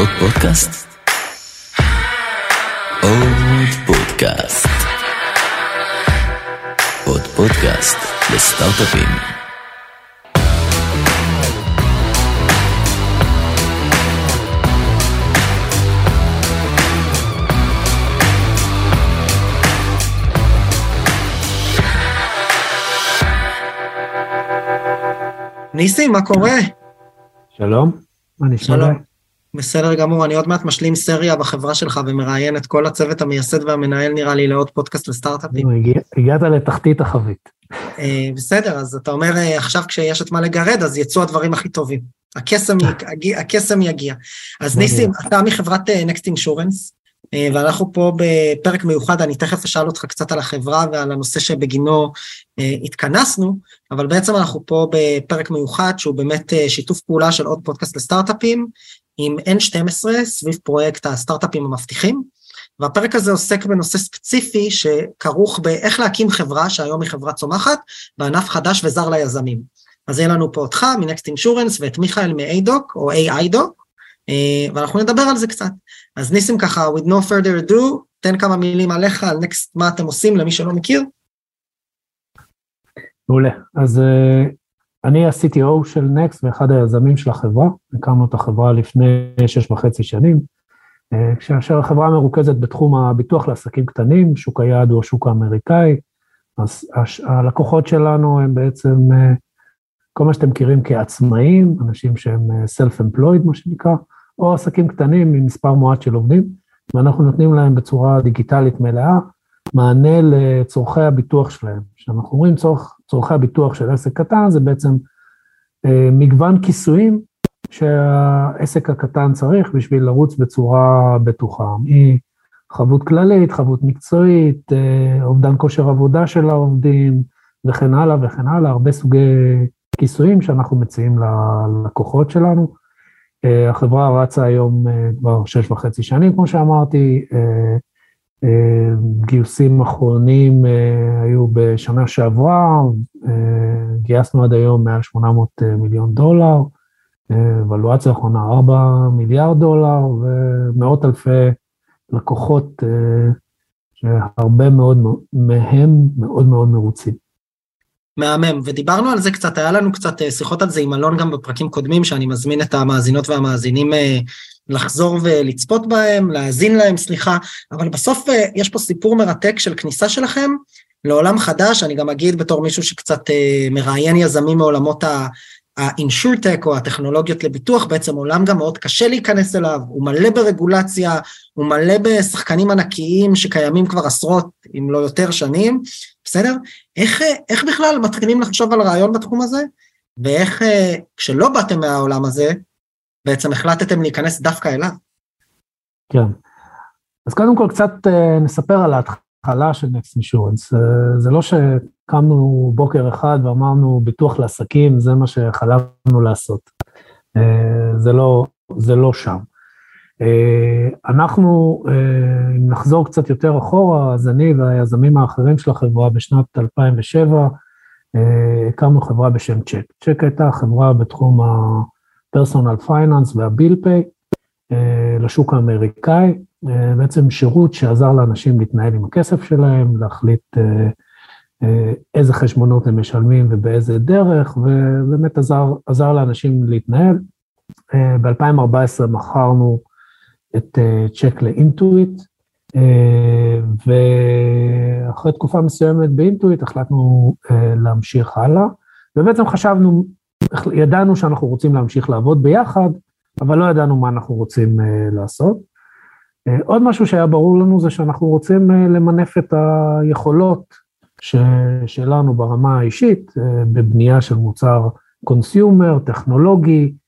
עוד פודקאסט? עוד פודקאסט. עוד פודקאסט לסטארט-אפים. ניסים, מה קורה? שלום, מה נשמע? שלום. בסדר גמור, אני עוד מעט משלים סריה בחברה שלך ומראיין את כל הצוות המייסד והמנהל נראה לי לעוד פודקאסט לסטארט-אפים. הגעת לתחתית החבית. אה, בסדר, אז אתה אומר אה, עכשיו כשיש את מה לגרד אז יצאו הדברים הכי טובים. הקסם, יג- הקסם יגיע. אז. ניסים, אתה מחברת אה, Next Insurance, ואנחנו פה בפרק מיוחד, אני תכף אשאל אותך קצת על החברה ועל הנושא שבגינו התכנסנו, אבל בעצם אנחנו פה בפרק מיוחד שהוא באמת שיתוף פעולה של עוד פודקאסט לסטארט-אפים עם N12 סביב פרויקט הסטארט-אפים המבטיחים. והפרק הזה עוסק בנושא ספציפי שכרוך באיך להקים חברה שהיום היא חברה צומחת בענף חדש וזר ליזמים. אז יהיה לנו פה אותך מנקסט אינשורנס ואת מיכאל מ-ADOC או AIDOC אה, ואנחנו נדבר על זה קצת. אז ניסים ככה, with no further ado, תן כמה מילים עליך, על נקסט, מה אתם עושים למי שלא מכיר. מעולה. אז אה, אני ה-CTO של נקסט ואחד היזמים של החברה. הקמנו את החברה לפני שש וחצי שנים, אה, כאשר החברה מרוכזת בתחום הביטוח לעסקים קטנים, שוק היעד הוא השוק האמריקאי. אז הש- הלקוחות שלנו הם בעצם אה, כל מה שאתם מכירים כעצמאים, אנשים שהם אה, self-employed מה שנקרא, או עסקים קטנים עם מספר מועט של עובדים, ואנחנו נותנים להם בצורה דיגיטלית מלאה מענה לצורכי הביטוח שלהם. כשאנחנו אומרים צורך, צורכי הביטוח של עסק קטן, זה בעצם אה, מגוון כיסויים שהעסק הקטן צריך בשביל לרוץ בצורה בטוחה. מחבות כללית, חבות מקצועית, אה, אובדן כושר עבודה של העובדים, וכן הלאה וכן הלאה, הרבה סוגי כיסויים שאנחנו מציעים ללקוחות שלנו. אה, החברה רצה היום אה, כבר שש וחצי שנים, כמו שאמרתי, אה, גיוסים אחרונים אה, היו בשנה שעברה, אה, גייסנו עד היום מעל 800 מיליון דולר, אה, ולואציה האחרונה 4 מיליארד דולר ומאות אלפי לקוחות אה, שהרבה מאוד מהם מאוד מאוד מרוצים. מהמם, ודיברנו על זה קצת, היה לנו קצת אה, שיחות על זה עם אלון גם בפרקים קודמים, שאני מזמין את המאזינות והמאזינים אה, לחזור ולצפות בהם, להאזין להם, סליחה, אבל בסוף אה, יש פה סיפור מרתק של כניסה שלכם לעולם חדש, אני גם אגיד בתור מישהו שקצת מראיין יזמים מעולמות ה... האינשורטק או הטכנולוגיות לביטוח, בעצם עולם גם מאוד קשה להיכנס אליו, הוא מלא ברגולציה, הוא מלא בשחקנים ענקיים שקיימים כבר עשרות, אם לא יותר שנים, בסדר? איך, איך בכלל מתחילים לחשוב על רעיון בתחום הזה, ואיך אה, כשלא באתם מהעולם הזה, בעצם החלטתם להיכנס דווקא אליו? כן. אז קודם כל קצת אה, נספר על ההתחלה של Next Insurance. אה, זה לא שקמנו בוקר אחד ואמרנו ביטוח לעסקים, זה מה שחלמנו לעשות. אה, זה לא, זה לא שם. אה, אנחנו, אה, אם נחזור קצת יותר אחורה, אז אני והיזמים האחרים של החברה בשנת 2007, אה, הקמנו חברה בשם צ'ק. צ'ק הייתה חברה בתחום ה-Personal Finance וה-Bill Pay לשוק האמריקאי, בעצם שירות שעזר לאנשים להתנהל עם הכסף שלהם, להחליט איזה חשבונות הם משלמים ובאיזה דרך, ובאמת עזר, עזר לאנשים להתנהל. אה, ב-2014 מכרנו את אה, צ'ק לאינטואיט, אה, ואחרי תקופה מסוימת באינטואיט החלטנו אה, להמשיך הלאה, ובעצם חשבנו, ידענו שאנחנו רוצים להמשיך לעבוד ביחד, אבל לא ידענו מה אנחנו רוצים אה, לעשות. אה, עוד משהו שהיה ברור לנו זה שאנחנו רוצים אה, למנף את היכולות ש, שלנו ברמה האישית, אה, בבנייה של מוצר consumer, טכנולוגי, אה,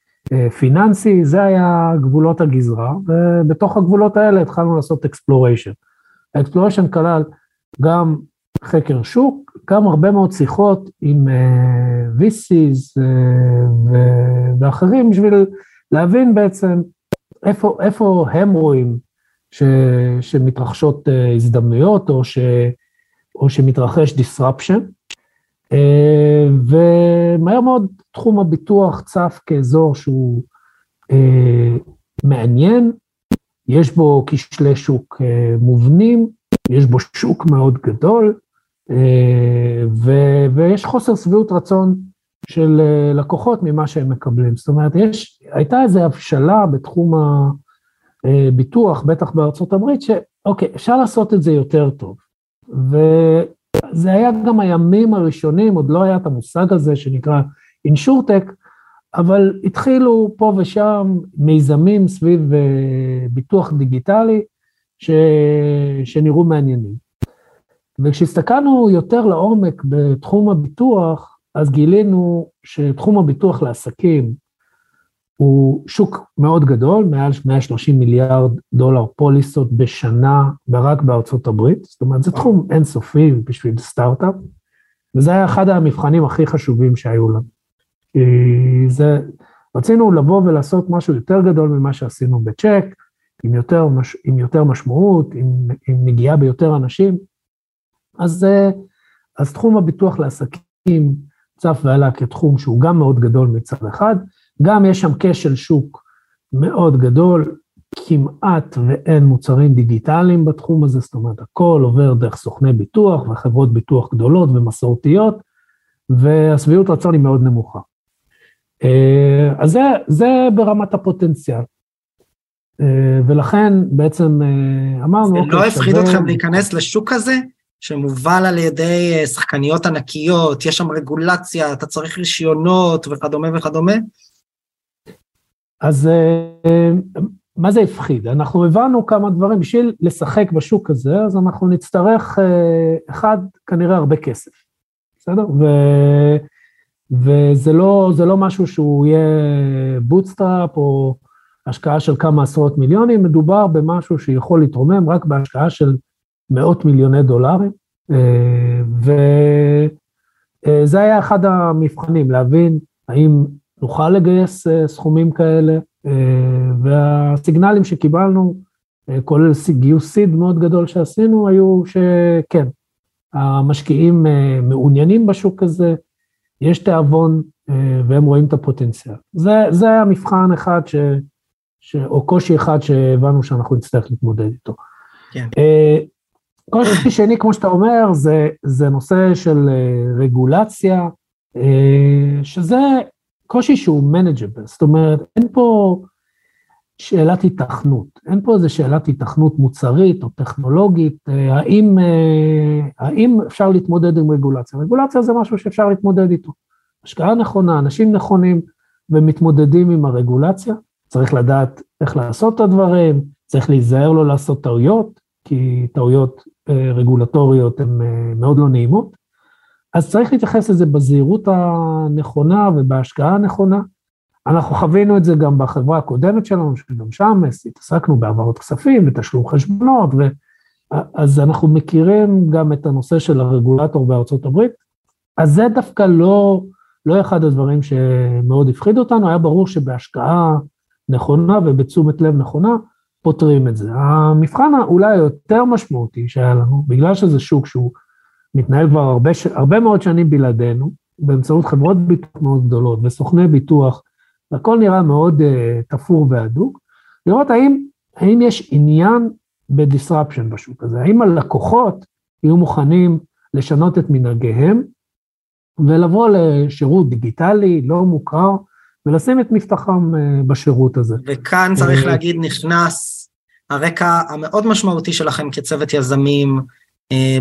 פיננסי, זה היה גבולות הגזרה, ובתוך הגבולות האלה התחלנו לעשות exploration. ה exploration כלל גם חקר שוק, גם הרבה מאוד שיחות עם אה, VCs אה, ואחרים בשביל להבין בעצם איפה, איפה הם רואים ש, שמתרחשות אה, הזדמנויות או, ש, או שמתרחש disruption. Uh, ומהר מאוד תחום הביטוח צף כאזור שהוא uh, מעניין, יש בו כשלי שוק אה, מובנים, יש בו שוק מאוד גדול, אה, ו- ויש חוסר שביעות רצון של אה, לקוחות ממה שהם מקבלים. זאת אומרת, יש, הייתה איזו הבשלה בתחום הביטוח, בטח בארצות הברית, שאוקיי, אפשר לעשות את זה יותר טוב. וזה היה גם הימים הראשונים, עוד לא היה את המושג הזה שנקרא אינשורטק, אבל התחילו פה ושם מיזמים סביב ביטוח דיגיטלי ש... שנראו מעניינים. וכשהסתכלנו יותר לעומק בתחום הביטוח, אז גילינו שתחום הביטוח לעסקים הוא שוק מאוד גדול, מעל 130 מיליארד דולר פוליסות בשנה, רק בארצות הברית, זאת אומרת, זה תחום אינסופי בשביל סטארט-אפ, וזה היה אחד המבחנים הכי חשובים שהיו לנו. כי זה, רצינו לבוא ולעשות משהו יותר גדול ממה שעשינו בצ'ק, עם יותר, עם יותר משמעות, עם, עם נגיעה ביותר אנשים, אז, אז תחום הביטוח לעסקים צף ועלה כתחום שהוא גם מאוד גדול מצד אחד, גם יש שם כשל שוק מאוד גדול, כמעט ואין מוצרים דיגיטליים בתחום הזה, זאת אומרת, הכל עובר דרך סוכני ביטוח וחברות ביטוח גדולות ומסורתיות, והשביעות רצון היא מאוד נמוכה. אה, אז זה, זה ברמת הפוטנציאל. אה, ולכן בעצם אה, אמרנו... זה לא הפחיד אתכם להיכנס לשוק הזה? שמובל על ידי שחקניות ענקיות, יש שם רגולציה, אתה צריך רישיונות וכדומה וכדומה? אז מה זה הפחיד? אנחנו הבנו כמה דברים, בשביל לשחק בשוק הזה, אז אנחנו נצטרך, אחד, כנראה הרבה כסף, בסדר? ו... וזה לא, לא משהו שהוא יהיה bootstrap או השקעה של כמה עשרות מיליונים, מדובר במשהו שיכול להתרומם רק בהשקעה של מאות מיליוני דולרים, אה, וזה היה אחד המבחנים, להבין האם נוכל לגייס אה, סכומים כאלה, אה, והסיגנלים שקיבלנו, כולל גיוס סיד מאוד גדול שעשינו, היו שכן, המשקיעים מעוניינים בשוק הזה, יש תיאבון אה, והם רואים את הפוטנציאל. זה, זה היה מבחן אחד, ש, ש, או קושי אחד שהבנו שאנחנו נצטרך להתמודד איתו. כן. אה, קושי שני, כמו שאתה אומר, זה, זה נושא של אה, רגולציה, שזה קושי שהוא מנג'בל, זאת אומרת, אין פה שאלת התכנות, אין פה איזה שאלת התכנות מוצרית או טכנולוגית, האם, האם אפשר להתמודד עם רגולציה? רגולציה זה משהו שאפשר להתמודד איתו. השקעה נכונה, אנשים נכונים ומתמודדים עם הרגולציה, צריך לדעת איך לעשות את הדברים, צריך להיזהר לא לעשות טעויות, כי טעויות אה, רגולטוריות הן אה, מאוד לא נעימות, אז צריך להתייחס לזה בזהירות הנכונה ובהשקעה הנכונה. אנחנו חווינו את זה גם בחברה הקודמת שלנו, שגם שם התעסקנו בהעברות כספים ותשלום חשבונות, ו... אז אנחנו מכירים גם את הנושא של הרגולטור בארצות הברית, אז זה דווקא לא, לא אחד הדברים שמאוד הפחיד אותנו, היה ברור שבהשקעה נכונה ובתשומת לב נכונה, פותרים את זה. המבחן אולי היותר משמעותי שהיה לנו, בגלל שזה שוק שהוא מתנהל כבר הרבה, הרבה מאוד שנים בלעדינו, באמצעות חברות ביטוח מאוד גדולות וסוכני ביטוח, הכל נראה מאוד uh, תפור והדוק, לראות האם, האם יש עניין בדיסרפשן בשוק הזה, האם הלקוחות יהיו מוכנים לשנות את מנהגיהם ולבוא לשירות דיגיטלי, לא מוכר, ולשים את מבטחם אה, בשירות הזה. וכאן צריך אה, להגיד, נכנס הרקע המאוד משמעותי שלכם כצוות יזמים,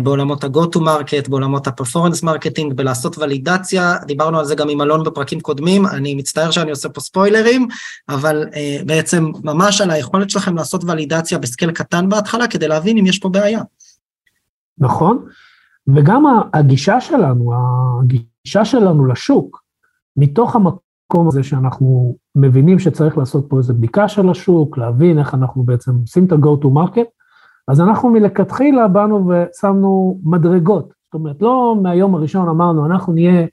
בעולמות ה-go to market, בעולמות ה-performance marketing, בלעשות ולידציה, דיברנו על זה גם עם אלון בפרקים קודמים, אני מצטער שאני עושה פה ספוילרים, אבל uh, בעצם ממש על היכולת שלכם לעשות ולידציה בסקל קטן בהתחלה, כדי להבין אם יש פה בעיה. נכון, וגם הגישה שלנו, הגישה שלנו לשוק, מתוך המקום הזה שאנחנו מבינים שצריך לעשות פה איזו בדיקה של השוק, להבין איך אנחנו בעצם עושים את ה-go to market, אז אנחנו מלכתחילה באנו ושמנו מדרגות. זאת אומרת, לא מהיום הראשון אמרנו, אנחנו נהיה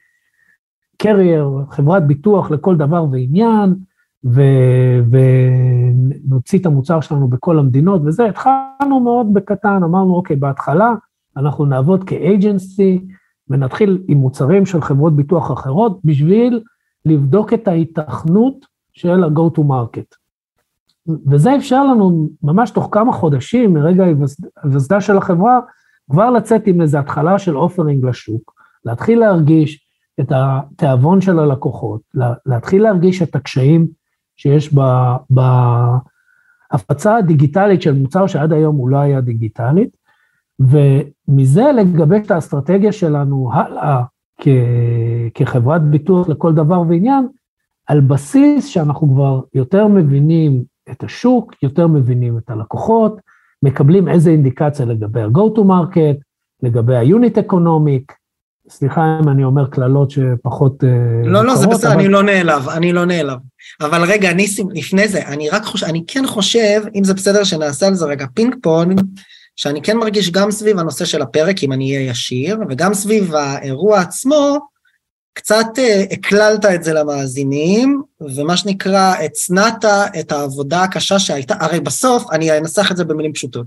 קרייר, חברת ביטוח לכל דבר ועניין, ו- ונוציא את המוצר שלנו בכל המדינות וזה, התחלנו מאוד בקטן, אמרנו, אוקיי, בהתחלה אנחנו נעבוד כאג'נסי ונתחיל עם מוצרים של חברות ביטוח אחרות בשביל לבדוק את ההיתכנות של ה-go to market. וזה אפשר לנו ממש תוך כמה חודשים מרגע היווסדה של החברה, כבר לצאת עם איזו התחלה של אופרינג לשוק, להתחיל להרגיש את התיאבון של הלקוחות, להתחיל להרגיש את הקשיים שיש בהפצה הדיגיטלית של מוצר שעד היום הוא לא היה דיגיטלית, ומזה לגבש את האסטרטגיה שלנו הלאה כחברת ביטוח לכל דבר ועניין, על בסיס שאנחנו כבר יותר מבינים את השוק, יותר מבינים את הלקוחות, מקבלים איזה אינדיקציה לגבי ה-go to market, לגבי ה-unit economic, סליחה אם אני אומר קללות שפחות... אה, לא, לא, זה בסדר, אבל... אני לא נעלב, אני לא נעלב. אבל רגע, ניסים, לפני זה, אני רק חושב, אני כן חושב, אם זה בסדר שנעשה על זה רגע פינג פונג, שאני כן מרגיש גם סביב הנושא של הפרק, אם אני אהיה ישיר, וגם סביב האירוע עצמו, קצת אה, הקללת את זה למאזינים, ומה שנקרא, הצנעת את העבודה הקשה שהייתה, הרי בסוף, אני אנסח את זה במילים פשוטות.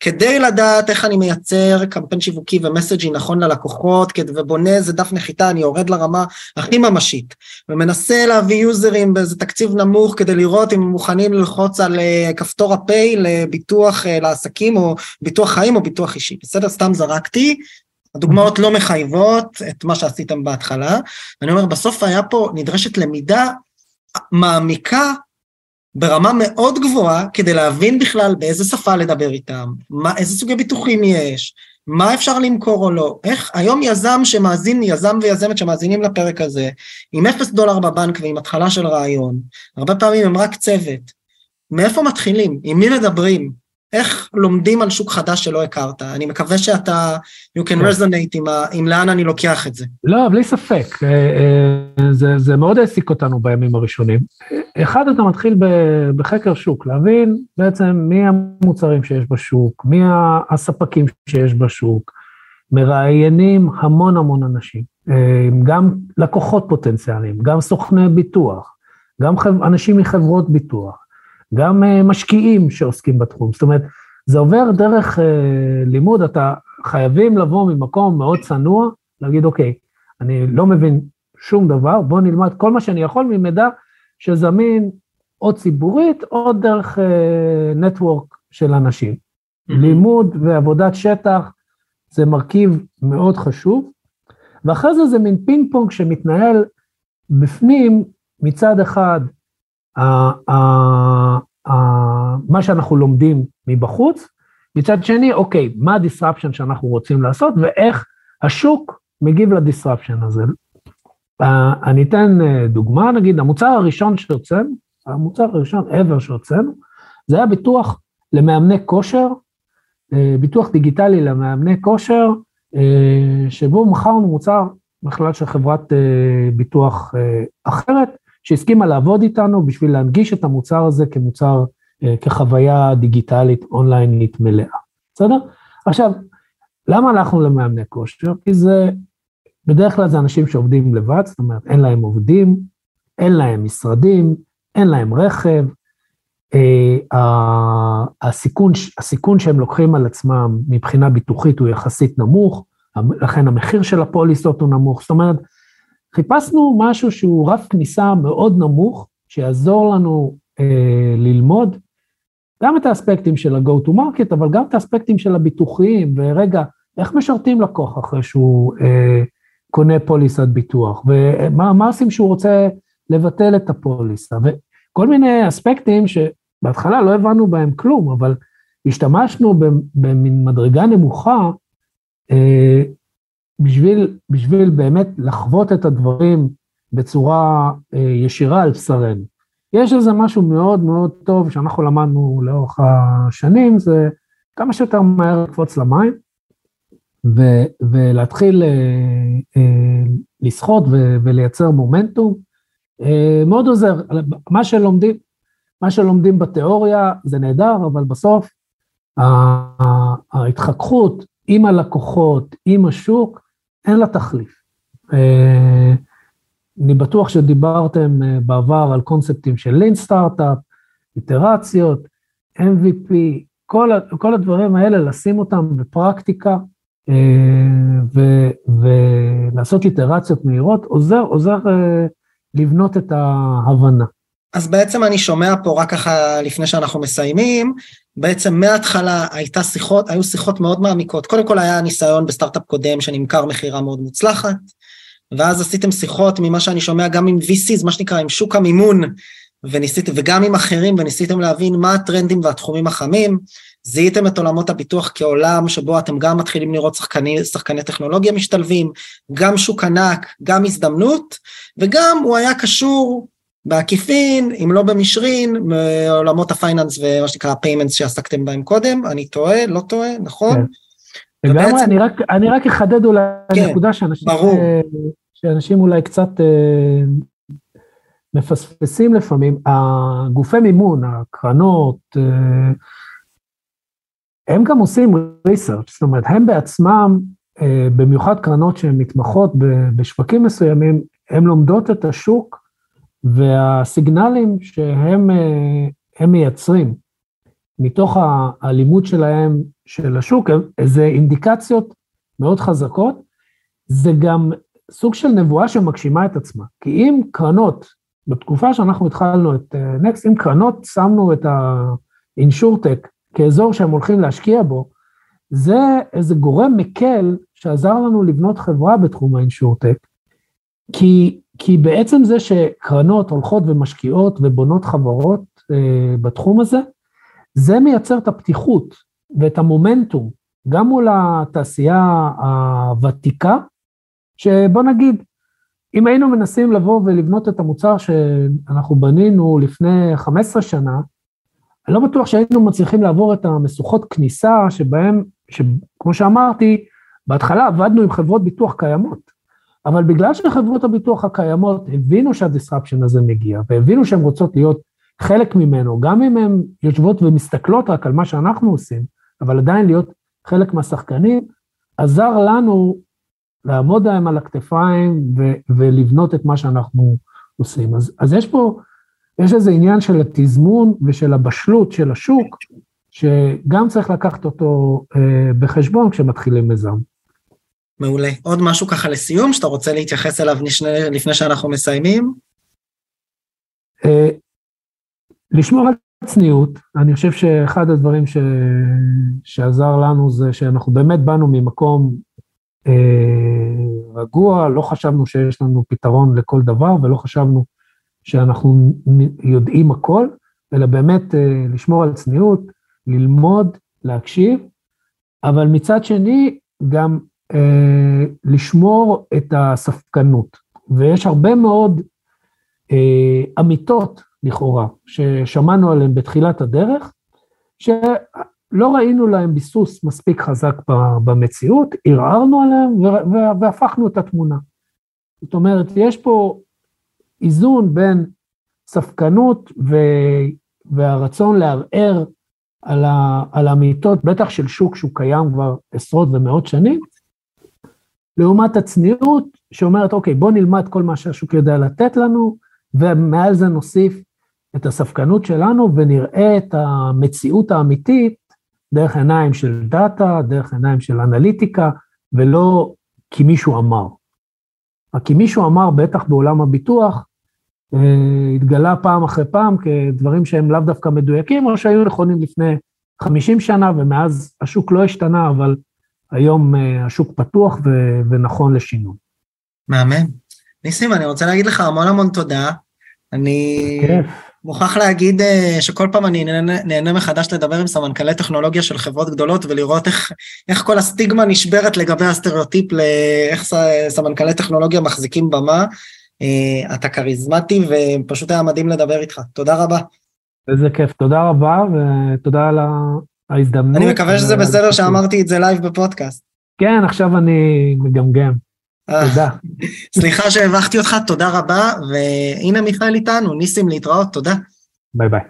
כדי לדעת איך אני מייצר קמפיין שיווקי ומסג'י נכון ללקוחות ובונה איזה דף נחיתה, אני יורד לרמה הכי ממשית ומנסה להביא יוזרים באיזה תקציב נמוך כדי לראות אם הם מוכנים ללחוץ על אה, כפתור הפיי לביטוח אה, לעסקים או ביטוח חיים או ביטוח אישי. בסדר? סתם זרקתי, הדוגמאות לא מחייבות את מה שעשיתם בהתחלה. אני אומר, בסוף היה פה, נדרשת למידה מעמיקה ברמה מאוד גבוהה כדי להבין בכלל באיזה שפה לדבר איתם, מה, איזה סוגי ביטוחים יש, מה אפשר למכור או לא, איך היום יזם שמאזין, יזם ויזמת שמאזינים לפרק הזה, עם אפס דולר בבנק ועם התחלה של רעיון, הרבה פעמים הם רק צוות, מאיפה מתחילים, עם מי מדברים, איך לומדים על שוק חדש שלא הכרת? אני מקווה שאתה, you can כן. resonate עם, ה, עם לאן אני לוקח את זה. לא, בלי ספק. אה, אה, זה, זה מאוד העסיק אותנו בימים הראשונים. אחד, אתה מתחיל בחקר שוק, להבין בעצם מי המוצרים שיש בשוק, מי הספקים שיש בשוק. מראיינים המון המון אנשים, אה, גם לקוחות פוטנציאליים, גם סוכני ביטוח, גם אנשים מחברות ביטוח. גם אה, משקיעים שעוסקים בתחום. זאת אומרת, זה עובר דרך אה, לימוד, אתה חייבים לבוא ממקום מאוד צנוע, להגיד, אוקיי, אני לא מבין שום דבר, בוא נלמד כל מה שאני יכול ממידע שזמין או ציבורית או דרך נטוורק אה, של אנשים. Mm-hmm. לימוד ועבודת שטח זה מרכיב מאוד חשוב, ואחרי זה זה מין פינג פונג שמתנהל בפנים, מצד אחד מה שאנחנו לומדים מבחוץ, מצד שני, אוקיי, מה ה disruption שאנחנו רוצים לעשות ואיך השוק מגיב ל disruption הזה. אני אתן אה, דוגמה, נגיד, המוצר הראשון שהוצאנו, המוצר הראשון ever שהוצאנו, זה היה ביטוח למאמני כושר, אה, ביטוח דיגיטלי למאמני כושר, אה, שבו מכרנו מוצר בכלל של חברת ביטוח אחרת, שהסכימה לעבוד איתנו בשביל להנגיש את המוצר הזה כמוצר, אה, כחוויה דיגיטלית אונליינית מלאה, בסדר? עכשיו, למה הלכנו למאמני כושר? כי זה, בדרך כלל זה אנשים שעובדים לבד, זאת אומרת, אין להם עובדים, אין להם משרדים, אין להם רכב, אה, הסיכון, הסיכון שהם לוקחים על עצמם מבחינה ביטוחית הוא יחסית נמוך, לכן המחיר של הפוליסות הוא נמוך, זאת אומרת, חיפשנו משהו שהוא רף כניסה מאוד נמוך, שיעזור לנו אה, ללמוד גם את האספקטים של ה-go to market, אבל גם את האספקטים של הביטוחיים, ורגע, איך משרתים לקוח אחרי שהוא אה, קונה פוליסת ביטוח, ומה עושים שהוא רוצה לבטל את הפוליסה, וכל מיני אספקטים שבהתחלה לא הבנו בהם כלום, אבל השתמשנו במין מדרגה נמוכה, אה, בשביל, בשביל באמת לחוות את הדברים בצורה אה, ישירה על בשרנו. יש איזה משהו מאוד מאוד טוב שאנחנו למדנו לאורך השנים, זה כמה שיותר מהר לקפוץ למים ו, ולהתחיל אה, אה, לשחות ו, ולייצר מומנטום. אה, מאוד עוזר, מה שלומדים, מה שלומדים בתיאוריה זה נהדר, אבל בסוף ההתחככות עם הלקוחות, עם השוק, אין לה תחליף. אה, אני בטוח שדיברתם אה, בעבר על קונספטים של לין סטארט-אפ, איטרציות, MVP, כל, כל הדברים האלה, לשים אותם בפרקטיקה אה, ו, ולעשות איטרציות מהירות, עוזר, עוזר לבנות את ההבנה. אז בעצם אני שומע פה רק ככה לפני שאנחנו מסיימים, בעצם מההתחלה הייתה שיחות, היו שיחות מאוד מעמיקות. קודם כל היה ניסיון בסטארט-אפ קודם שנמכר מכירה מאוד מוצלחת, ואז עשיתם שיחות ממה שאני שומע גם עם VCs, מה שנקרא עם שוק המימון, וניסיתם, וגם עם אחרים, וניסיתם להבין מה הטרנדים והתחומים החמים. זיהיתם את עולמות הביטוח כעולם שבו אתם גם מתחילים לראות שחקני, שחקני טכנולוגיה משתלבים, גם שוק ענק, גם הזדמנות, וגם הוא היה קשור בעקיפין, אם לא במישרין, מעולמות ה finance ומה שנקרא ה payments שעסקתם בהם קודם, אני טועה, לא טועה, נכון? כן. לגמרי, ובעצם... אני, רק, אני רק אחדד אולי כן, נקודה שאנשים, ברור. שאנשים אולי קצת אה, מפספסים לפעמים, הגופי מימון, הקרנות, אה, הם גם עושים ריסרצ', זאת אומרת, הם בעצמם, אה, במיוחד קרנות שהן מתמחות בשווקים מסוימים, הן לומדות את השוק והסיגנלים שהם אה, מייצרים מתוך הלימוד שלהם של השוק, זה אינדיקציות מאוד חזקות, זה גם סוג של נבואה שמגשימה את עצמה. כי אם קרנות, בתקופה שאנחנו התחלנו את נקסט, אה, אם קרנות שמנו את האינשורטק כאזור שהם הולכים להשקיע בו, זה איזה גורם מקל שעזר לנו לבנות חברה בתחום האינשורטק, כי, כי בעצם זה שקרנות הולכות ומשקיעות ובונות חברות אה, בתחום הזה, זה מייצר את הפתיחות ואת המומנטום, גם מול התעשייה הוותיקה, שבוא נגיד, אם היינו מנסים לבוא ולבנות את המוצר שאנחנו בנינו לפני 15 שנה, אני לא בטוח שהיינו מצליחים לעבור את המשוכות כניסה שבהם, שכמו שאמרתי, בהתחלה עבדנו עם חברות ביטוח קיימות, אבל בגלל שחברות הביטוח הקיימות הבינו שהדיסרפשן הזה מגיע, והבינו שהן רוצות להיות חלק ממנו, גם אם הן יושבות ומסתכלות רק על מה שאנחנו עושים, אבל עדיין להיות חלק מהשחקנים, עזר לנו לעמוד להם על הכתפיים ו- ולבנות את מה שאנחנו עושים. אז, אז יש פה יש איזה עניין של התזמון ושל הבשלות של השוק, שגם צריך לקחת אותו אה, בחשבון כשמתחילים מיזם. מעולה. עוד משהו ככה לסיום, שאתה רוצה להתייחס אליו נשנה, לפני שאנחנו מסיימים? אה, לשמור על צניעות, אני חושב שאחד הדברים ש... שעזר לנו זה שאנחנו באמת באנו ממקום אה, רגוע, לא חשבנו שיש לנו פתרון לכל דבר ולא חשבנו שאנחנו יודעים הכל, אלא באמת אה, לשמור על צניעות, ללמוד, להקשיב, אבל מצד שני גם אה, לשמור את הספקנות. ויש הרבה מאוד אה, אמיתות לכאורה, ששמענו עליהן בתחילת הדרך, שלא ראינו להם ביסוס מספיק חזק במציאות, ערערנו עליהם והפכנו את התמונה. זאת אומרת, יש פה איזון בין ספקנות ו... והרצון לערער על, ה... על האמיתות, בטח של שוק שהוא קיים כבר עשרות ומאות שנים, לעומת הצניעות שאומרת, אוקיי, בוא נלמד כל מה שהשוק יודע לתת לנו, ומעל זה נוסיף את הספקנות שלנו ונראה את המציאות האמיתית דרך עיניים של דאטה, דרך עיניים של אנליטיקה, ולא כי מישהו אמר. כי מישהו אמר, בטח בעולם הביטוח, אה, התגלה פעם אחרי פעם כדברים שהם לאו דווקא מדויקים, או שהיו נכונים לפני 50 שנה, ומאז השוק לא השתנה, אבל היום אה, השוק פתוח ו- ונכון לשינוי. מהמם. ניסים, אני רוצה להגיד לך המון המון תודה. אני כיף. מוכרח להגיד אה, שכל פעם אני נהנה, נהנה מחדש לדבר עם סמנכ"לי טכנולוגיה של חברות גדולות ולראות איך, איך כל הסטיגמה נשברת לגבי הסטריאוטיפ לאיך סמנכ"לי טכנולוגיה מחזיקים במה. אה, אתה כריזמטי ופשוט היה מדהים לדבר איתך. תודה רבה. איזה כיף, תודה רבה ותודה על ההזדמנות. אני מקווה שזה בסדר שאמרתי את זה live בפודקאסט. כן, עכשיו אני מגמגם. אה, תודה. סליחה שהבכתי אותך, תודה רבה, והנה מיכאל איתנו, ניסים להתראות, תודה. ביי ביי.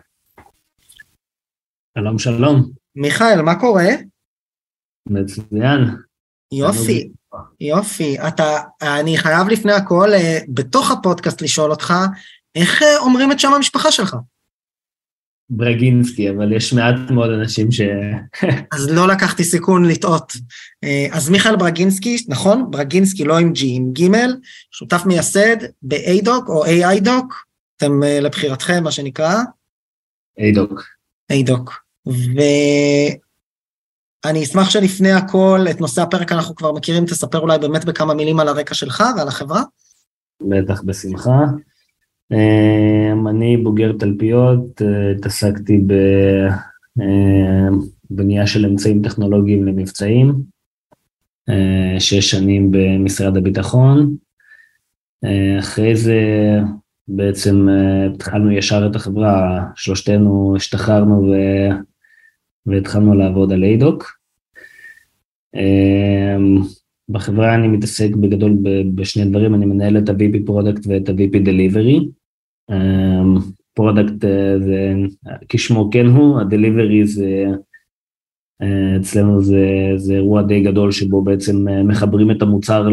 שלום שלום. מיכאל, מה קורה? מצוין. יופי, יופי. אתה, אני חייב לפני הכל, אה, בתוך הפודקאסט לשאול אותך, איך אה, אומרים את שם המשפחה שלך? ברגינסקי, אבל יש מעט מאוד אנשים ש... אז לא לקחתי סיכון לטעות. אה, אז מיכאל ברגינסקי, נכון? ברגינסקי לא עם G, עם ג', שותף מייסד ב-ADOC או AI-DOC, אתם אה, לבחירתכם, מה שנקרא, איידוק. איידוק. ואני אשמח שלפני הכל, את נושא הפרק אנחנו כבר מכירים, תספר אולי באמת בכמה מילים על הרקע שלך ועל החברה. בטח בשמחה. אמ, אני בוגר תלפיות, אה, התעסקתי בבנייה של אמצעים טכנולוגיים למבצעים, אה, שש שנים במשרד הביטחון. אה, אחרי זה בעצם התחלנו ישר את החברה, שלושתנו השתחררנו ו... והתחלנו לעבוד על איידוק. אמ, בחברה אני מתעסק בגדול בשני דברים, אני מנהל את ה-VP product ואת ה-VP delivery. product זה כשמו כן הוא, ה-delivery זה אה, אצלנו זה, זה אירוע די גדול שבו בעצם אה, מחברים את המוצר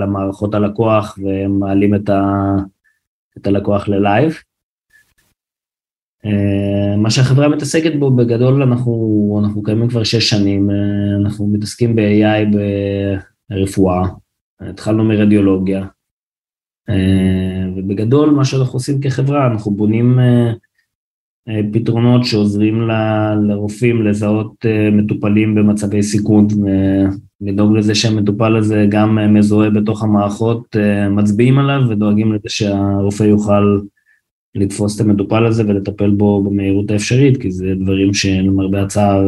למערכות הלקוח ומעלים את, ה, את הלקוח ל live. אה, מה שהחברה מתעסקת בו בגדול אנחנו, אנחנו קיימים כבר שש שנים, אנחנו מתעסקים ב-AI רפואה, התחלנו מרדיולוגיה, אה, ובגדול מה שאנחנו עושים כחברה, אנחנו בונים אה, אה, פתרונות שעוזרים לרופאים לזהות מטופלים במצבי סיכון, לדאוג לזה שהמטופל הזה גם מזוהה בתוך המערכות, מצביעים עליו ודואגים לזה שהרופא יוכל לתפוס את המטופל הזה ולטפל בו במהירות האפשרית, כי זה דברים שלמרבה הצער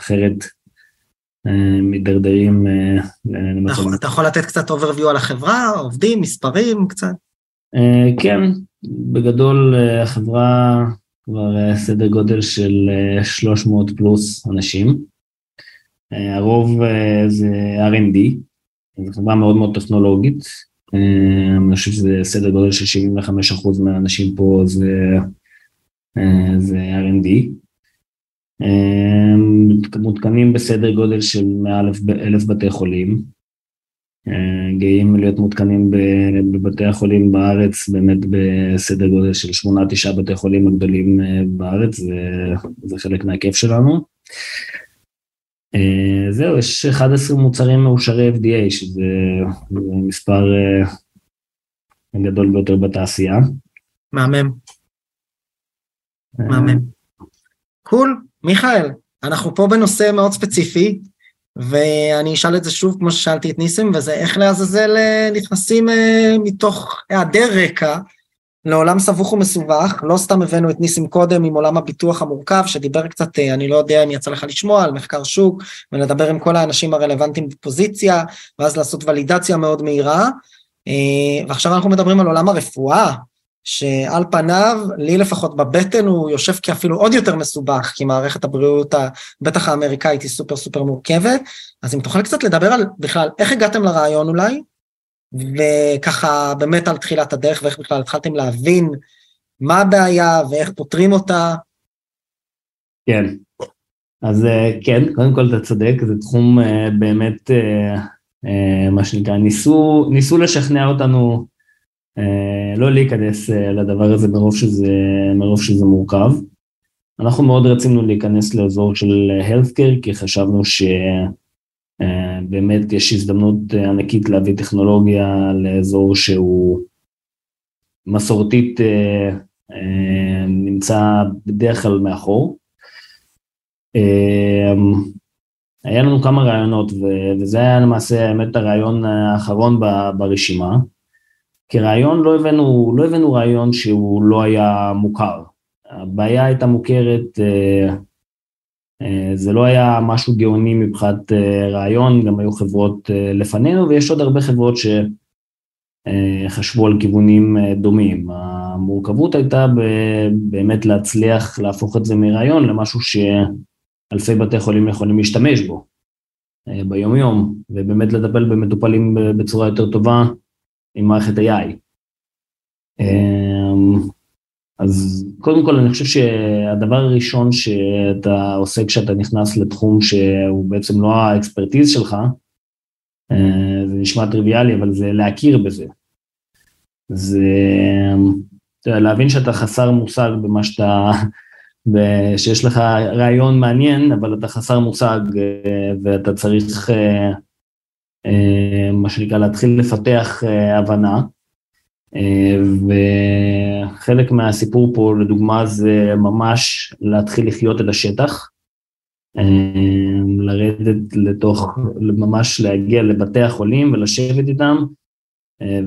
אחרת מידרדרים אה, למצב. אתה יכול לתת קצת overview על החברה, עובדים, מספרים קצת? אה, כן, בגדול אה, החברה כבר סדר גודל של 300 פלוס אנשים. הרוב זה R&D, זו חברה מאוד מאוד טכנולוגית. אני חושב שזה סדר גודל של 75% מהאנשים פה זה, זה R&D. מותקנים בסדר גודל של מעל אלף בתי חולים. אה, גאים להיות מותקנים בבתי החולים בארץ, באמת בסדר גודל של שמונה, תשעה בתי חולים הגדולים אה, בארץ, וזה חלק מהכיף שלנו. אה, זהו, יש 11 מוצרים מאושרי FDA, שזה מספר הגדול ביותר בתעשייה. מהמם. מהמם. קול. מיכאל, אנחנו פה בנושא מאוד ספציפי, ואני אשאל את זה שוב כמו ששאלתי את ניסים, וזה איך לעזאזל אה, נכנסים אה, מתוך היעדר רקע לעולם סבוך ומסובך, לא סתם הבאנו את ניסים קודם עם עולם הביטוח המורכב, שדיבר קצת, אה, אני לא יודע אם יצא לך לשמוע, על מחקר שוק, ולדבר עם כל האנשים הרלוונטיים בפוזיציה, ואז לעשות ולידציה מאוד מהירה. ועכשיו אנחנו מדברים על עולם הרפואה, שעל פניו, לי לפחות בבטן הוא יושב כאפילו עוד יותר מסובך, כי מערכת הבריאות, בטח האמריקאית, היא סופר סופר מורכבת. אז אם תוכל קצת לדבר על בכלל, איך הגעתם לרעיון אולי, וככה באמת על תחילת הדרך, ואיך בכלל התחלתם להבין מה הבעיה ואיך פותרים אותה. כן, אז אה, כן, קודם כל אתה צודק, זה תחום אה, באמת, אה, מה שנקרא, ניסו, ניסו לשכנע אותנו לא להיכנס אה, לדבר הזה מרוב שזה, מרוב שזה מורכב. אנחנו מאוד רצינו להיכנס לאזור של healthcare כי חשבנו שבאמת אה, יש הזדמנות ענקית להביא טכנולוגיה לאזור שהוא מסורתית נמצא בדרך כלל מאחור. היה לנו כמה רעיונות וזה היה למעשה האמת הרעיון האחרון ברשימה. כרעיון לא הבאנו, לא הבאנו רעיון שהוא לא היה מוכר. הבעיה הייתה מוכרת, אה, אה, זה לא היה משהו גאוני מבחינת אה, רעיון, גם היו חברות לפנינו ויש עוד הרבה חברות שחשבו על כיוונים דומים. המורכבות הייתה באמת להצליח להפוך את זה מרעיון למשהו שאלפי בתי חולים יכולים להשתמש בו ביום יום, ובאמת לטפל במטופלים בצורה יותר טובה עם מערכת AI. אמ, אז קודם כל אני חושב שהדבר הראשון שאתה עושה כשאתה נכנס לתחום שהוא בעצם לא האקספרטיז שלך, אה, זה נשמע טריוויאלי, אבל זה להכיר בזה. זה להבין שאתה חסר מושג במה שאתה, שיש לך רעיון מעניין, אבל אתה חסר מושג אה, ואתה צריך אה, מה שנקרא להתחיל לפתח אה, הבנה. וחלק מהסיפור פה לדוגמה זה ממש להתחיל לחיות את השטח, לרדת לתוך, ממש להגיע לבתי החולים ולשבת איתם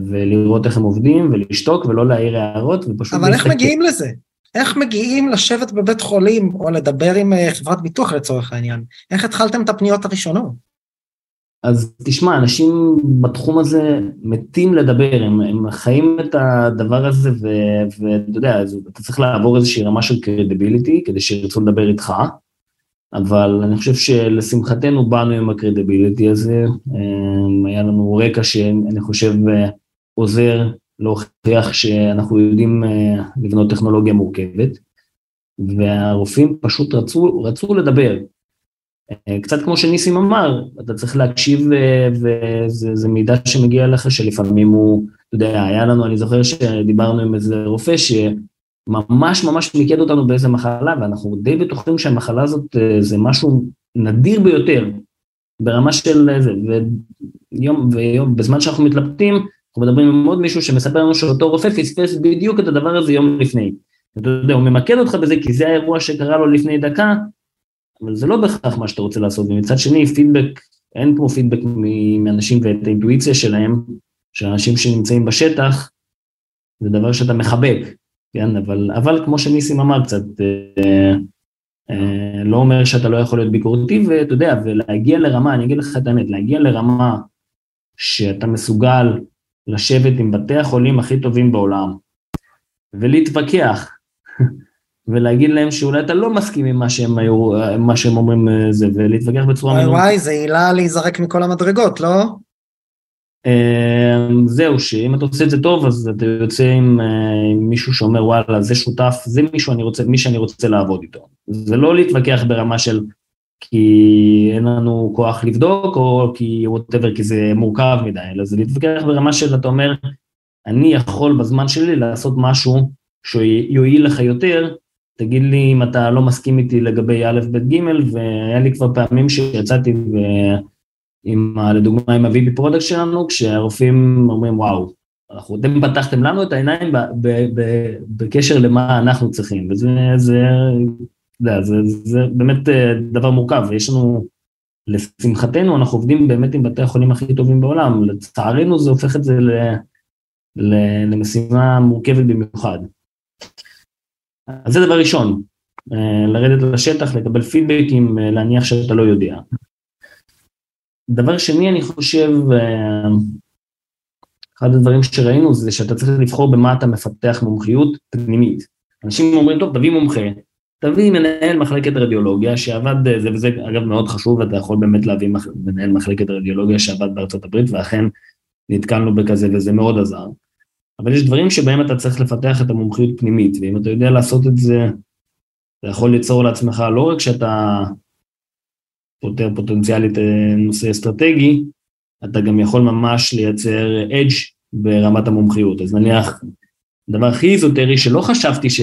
ולראות איך הם עובדים ולשתוק ולא להעיר הערות ופשוט... אבל איך מגיעים לזה? איך מגיעים לשבת בבית חולים או לדבר עם חברת ביטוח לצורך העניין? איך התחלתם את הפניות הראשונות? אז תשמע, אנשים בתחום הזה מתים לדבר, הם, הם חיים את הדבר הזה, ואתה יודע, אתה צריך לעבור איזושהי רמה של קרדיביליטי כדי שירצו לדבר איתך, אבל אני חושב שלשמחתנו באנו עם הקרדיביליטי הזה, אמ, היה לנו רקע שאני חושב עוזר להוכיח שאנחנו יודעים אה, לבנות טכנולוגיה מורכבת, והרופאים פשוט רצו, רצו לדבר, אה, קצת כמו שניסים אמר, אתה צריך להקשיב אה, וזה מידע שמגיע לך שלפעמים הוא, אתה יודע, היה לנו, אני זוכר שדיברנו עם איזה רופא שממש ממש מיקד אותנו באיזה מחלה ואנחנו די בטוחים שהמחלה הזאת אה, זה משהו נדיר ביותר ברמה של איזה, ויום, ויום, בזמן שאנחנו מתלבטים, אנחנו מדברים עם עוד מישהו שמספר לנו שאותו רופא פספס בדיוק את הדבר הזה יום לפני. אתה יודע, הוא ממקד אותך בזה כי זה האירוע שקרה לו לפני דקה, אבל זה לא בהכרח מה שאתה רוצה לעשות, ומצד שני פידבק, אין כמו פידבק מאנשים ואת האינטואיציה שלהם, של אנשים שנמצאים בשטח, זה דבר שאתה מחבק, כן, אבל, אבל כמו שניסים אמר קצת, אה, אה, לא אומר שאתה לא יכול להיות ביקורתי, ואתה יודע, ולהגיע לרמה, אני אגיד לך את האמת, להגיע לרמה שאתה מסוגל לשבת עם בתי החולים הכי טובים בעולם, ולהתווכח ולהגיד להם שאולי אתה לא מסכים עם מה שהם, היו, מה שהם אומרים אה, זה, ולהתווכח בצורה... וואי וואי, זה עילה להיזרק מכל המדרגות, לא? אמ, זהו, שאם אתה עושה את זה טוב, אז אתה יוצא עם, אה, עם מישהו שאומר, וואלה, זה שותף, זה מישהו אני רוצה, מי שאני רוצה לעבוד איתו. זה לא להתווכח ברמה של כי אין לנו כוח לבדוק, או כי whatever, כי זה מורכב מדי, אלא זה להתווכח ברמה של, אתה אומר, אני יכול בזמן שלי לעשות משהו שיועיל לך יותר, תגיד לי אם אתה לא מסכים איתי לגבי א', ב', ג', והיה לי כבר פעמים שיצאתי ו... עם, לדוגמה עם ה-VP product שלנו, כשהרופאים אומרים וואו, אנחנו, אתם פתחתם לנו את העיניים ב, ב, ב, בקשר למה אנחנו צריכים, וזה זה, זה, זה, זה באמת אה, דבר מורכב, ויש לנו, לשמחתנו, אנחנו עובדים באמת עם בתי החולים הכי טובים בעולם, לצערנו זה הופך את זה ל, ל, למשימה מורכבת במיוחד. אז זה דבר ראשון, אה, לרדת לשטח, לקבל פידבקים, אה, להניח שאתה לא יודע. דבר שני, אני חושב, אה, אחד הדברים שראינו זה שאתה צריך לבחור במה אתה מפתח מומחיות פנימית. אנשים אומרים, טוב, תביא מומחה, תביא מנהל מחלקת רדיולוגיה שעבד, זה וזה אגב מאוד חשוב, אתה יכול באמת להביא מנהל מחלקת רדיולוגיה שעבד בארצות הברית, ואכן נתקלנו בכזה וזה מאוד עזר. אבל יש דברים שבהם אתה צריך לפתח את המומחיות פנימית, ואם אתה יודע לעשות את זה, אתה יכול ליצור לעצמך לא רק שאתה פותר פוטנציאלית אה, נושא אסטרטגי, אתה גם יכול ממש לייצר edge ברמת המומחיות. אז נניח, הדבר הכי איזוטרי שלא חשבתי ש,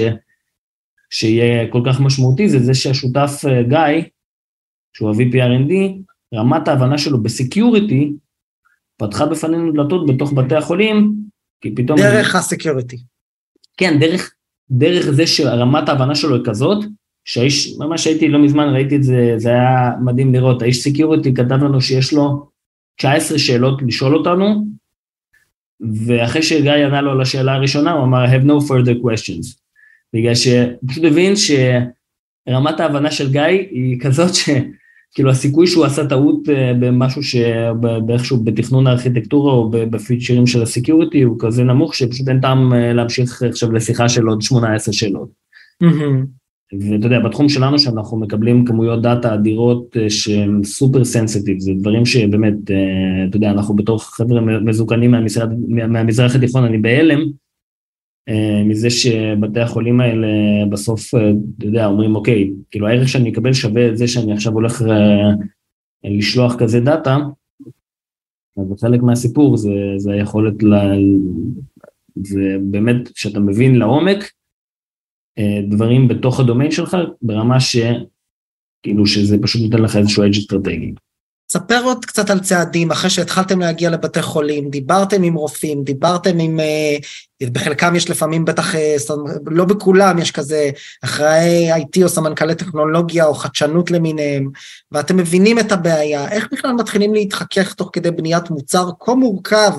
שיהיה כל כך משמעותי, זה זה שהשותף אה, גיא, שהוא ה-VP R&D, רמת ההבנה שלו ב security, פתחה בפנינו דלתות בתוך בתי החולים, כי פתאום... דרך ה security. כן, דרך, דרך זה שרמת ההבנה שלו היא כזאת, שהאיש, ממש הייתי לא מזמן, ראיתי את זה, זה היה מדהים לראות, האיש security כתב לנו שיש לו 19 שאלות לשאול אותנו, ואחרי שגיא ענה לו על השאלה הראשונה, הוא אמר, I have no further questions. בגלל שהוא פשוט הבין שרמת ההבנה של גיא היא כזאת ש... כאילו הסיכוי שהוא עשה טעות אה, במשהו שבאיכשהו בתכנון הארכיטקטורה או בפיצ'רים של ה security הוא כזה נמוך שפשוט אין טעם אה, להמשיך עכשיו לשיחה של עוד 18 שאלות. ואתה יודע, בתחום שלנו שאנחנו מקבלים כמויות דאטה אדירות אה, שהן super sensitive, זה דברים שבאמת, אתה יודע, אנחנו בתור חבר'ה מזוקנים מהמזרח, מהמזרח התיכון, אני בהלם, מזה שבתי החולים האלה בסוף, אה, אתה יודע, אומרים אוקיי, כאילו הערך שאני אקבל שווה את זה שאני עכשיו הולך אה, לשלוח כזה דאטה, אז חלק מהסיפור זה, זה היכולת, ל... זה באמת שאתה מבין לעומק דברים בתוך הדומיין שלך ברמה ש... כאילו שזה פשוט נותן לך איזשהו אדג' אסטרטגי. תספר עוד קצת על צעדים, אחרי שהתחלתם להגיע לבתי חולים, דיברתם עם רופאים, דיברתם עם... אה, בחלקם יש לפעמים בטח, אה, לא בכולם יש כזה אחראי IT או סמנכ"לי טכנולוגיה או חדשנות למיניהם, ואתם מבינים את הבעיה, איך בכלל מתחילים להתחכך תוך כדי בניית מוצר כה מורכב,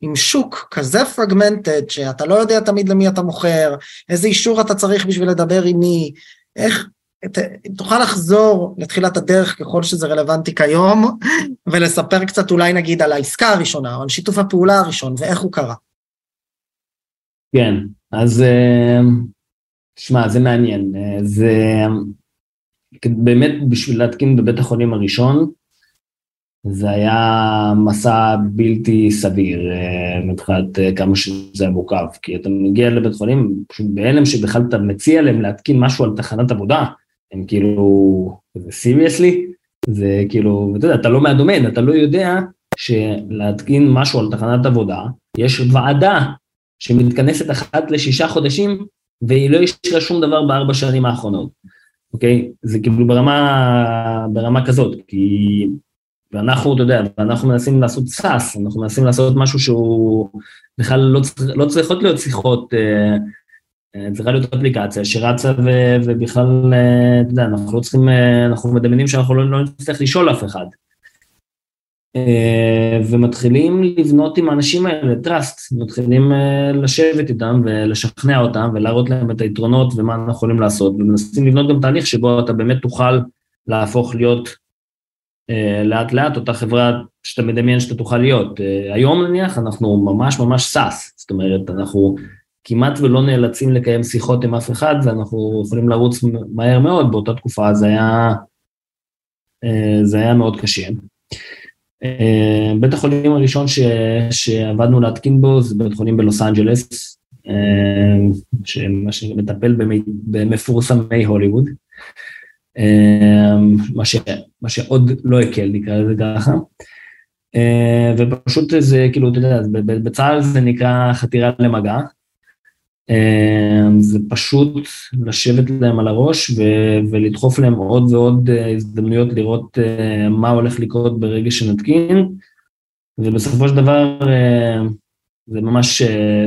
עם שוק כזה פרגמנטד, שאתה לא יודע תמיד למי אתה מוכר, איזה אישור אתה צריך בשביל לדבר עם מי, איך, תוכל לחזור לתחילת הדרך ככל שזה רלוונטי כיום, ולספר קצת אולי נגיד על העסקה הראשונה, או על שיתוף הפעולה הראשון, ואיך הוא קרה. כן, אז שמע, זה מעניין. זה באמת בשביל להתקין בבית החולים הראשון, זה היה מסע בלתי סביר מבחינת כמה שזה היה מורכב, כי אתה מגיע לבית חולים פשוט בהלם שבכלל אתה מציע להם להתקין משהו על תחנת עבודה, הם כאילו, זה סיריוסלי, זה כאילו, אתה יודע, אתה לא מהדומיין, אתה לא יודע שלהתקין משהו על תחנת עבודה, יש ועדה שמתכנסת אחת לשישה חודשים, והיא לא אישרה שום דבר בארבע שנים האחרונות, אוקיי? זה כאילו ברמה, ברמה כזאת, כי... ואנחנו, אתה יודע, אנחנו מנסים לעשות סאס, אנחנו מנסים לעשות משהו שהוא בכלל לא, צריך, לא צריכות להיות שיחות אה, צריכה להיות אפליקציה שרצה ו, ובכלל, אה, אתה יודע, אנחנו לא צריכים, אה, אנחנו מדמיינים שאנחנו לא, לא נצטרך לשאול אף אחד. ומתחילים לבנות עם האנשים האלה trust, מתחילים לשבת איתם ולשכנע אותם ולהראות להם את היתרונות ומה אנחנו יכולים לעשות, ומנסים לבנות גם תהליך שבו אתה באמת תוכל להפוך להיות לאט לאט אותה חברה שאתה מדמיין שאתה תוכל להיות. היום נניח אנחנו ממש ממש SaaS, זאת אומרת אנחנו כמעט ולא נאלצים לקיים שיחות עם אף אחד, ואנחנו יכולים לרוץ מהר מאוד, באותה תקופה זה היה, אה, זה היה מאוד קשה. אה, בית החולים הראשון ש, שעבדנו להתקין בו זה בית חולים בלוס אנג'לס, אה, מה שמטפל במפורסמי הוליווד, מה, ש, מה שעוד לא הקל, נקרא לזה ככה. ופשוט זה כאילו, אתה יודע, בצה"ל זה נקרא חתירה למגע, זה פשוט לשבת להם על הראש ו- ולדחוף להם עוד ועוד אה, הזדמנויות לראות אה, מה הולך לקרות ברגע שנתקין, ובסופו של דבר אה, זה ממש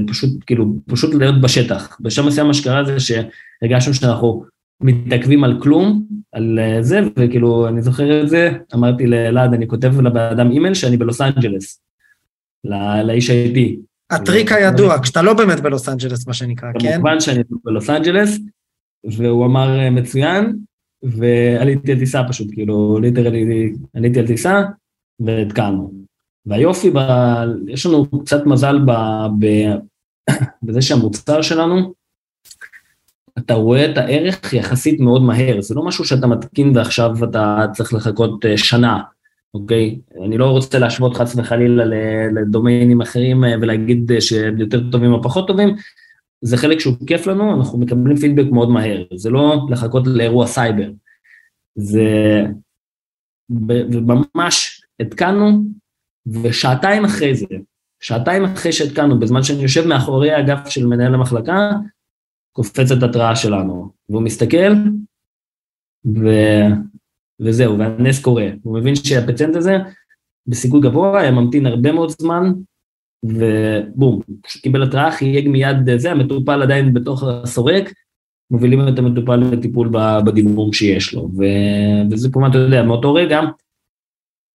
פשוט, כאילו, פשוט להיות בשטח. בשלב מסוים מה שקרה זה שהרגשנו שאנחנו מתעכבים על כלום, על זה, וכאילו, אני זוכר את זה, אמרתי לאלעד, אני כותב לבן אדם אימייל שאני בלוס אנג'לס, לאיש ה-IT. הטריק הידוע, כשאתה לא באמת בלוס אנג'לס, מה שנקרא, כן? כמובן שאני בלוס אנג'לס, והוא אמר אה, מצוין, ועליתי על טיסה פשוט, כאילו, literally, עליתי על טיסה, והתקענו. והיופי, ב... יש לנו קצת מזל ב... ב... בזה שהמוצר שלנו, אתה רואה את הערך יחסית מאוד מהר, זה לא משהו שאתה מתקין ועכשיו אתה צריך לחכות אה, שנה. אוקיי? אני לא רוצה להשוות חס וחלילה לדומיינים אחרים אה, ולהגיד אה, שהם יותר טובים או פחות טובים, זה חלק שהוא כיף לנו, אנחנו מקבלים פידבק מאוד מהר, זה לא לחכות לאירוע סייבר. זה... וממש התקנו, ושעתיים אחרי זה, שעתיים אחרי שהתקנו, בזמן שאני יושב מאחורי האגף של מנהל המחלקה, קופצת התראה שלנו, והוא מסתכל, ו... וזהו, והנס קורה. הוא מבין שהפציינט הזה, בסיכוי גבוה, היה ממתין הרבה מאוד זמן, ובום, קיבל התראה, חייג מיד זה, המטופל עדיין בתוך הסורק, מובילים את המטופל לטיפול בדימום שיש לו. ו... וזה כמובן, אתה יודע, מאותו רגע,